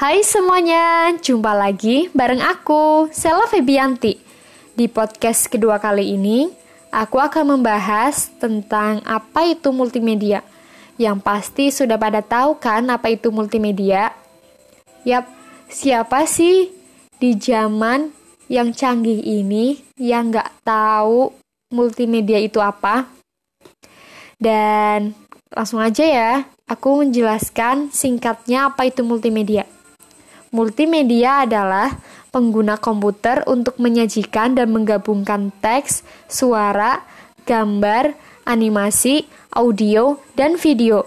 Hai semuanya, jumpa lagi bareng aku, Sela Febianti. Di podcast kedua kali ini, aku akan membahas tentang apa itu multimedia. Yang pasti sudah pada tahu kan apa itu multimedia? Yap, siapa sih di zaman yang canggih ini yang nggak tahu multimedia itu apa? Dan langsung aja ya, aku menjelaskan singkatnya apa itu multimedia. Multimedia adalah pengguna komputer untuk menyajikan dan menggabungkan teks, suara, gambar, animasi, audio, dan video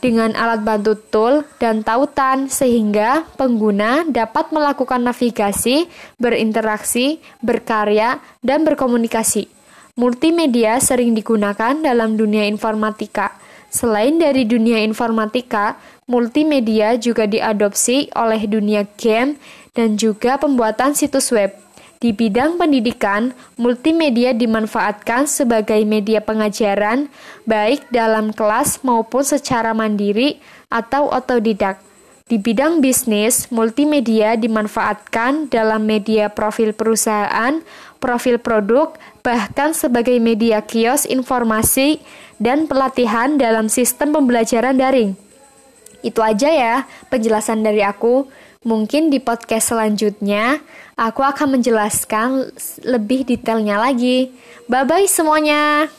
dengan alat bantu tool dan tautan sehingga pengguna dapat melakukan navigasi, berinteraksi, berkarya, dan berkomunikasi. Multimedia sering digunakan dalam dunia informatika. Selain dari dunia informatika, multimedia juga diadopsi oleh dunia game dan juga pembuatan situs web. Di bidang pendidikan, multimedia dimanfaatkan sebagai media pengajaran, baik dalam kelas maupun secara mandiri atau otodidak. Di bidang bisnis, multimedia dimanfaatkan dalam media profil perusahaan, profil produk, bahkan sebagai media kios informasi dan pelatihan dalam sistem pembelajaran daring. Itu aja ya penjelasan dari aku. Mungkin di podcast selanjutnya aku akan menjelaskan lebih detailnya lagi. Bye bye semuanya.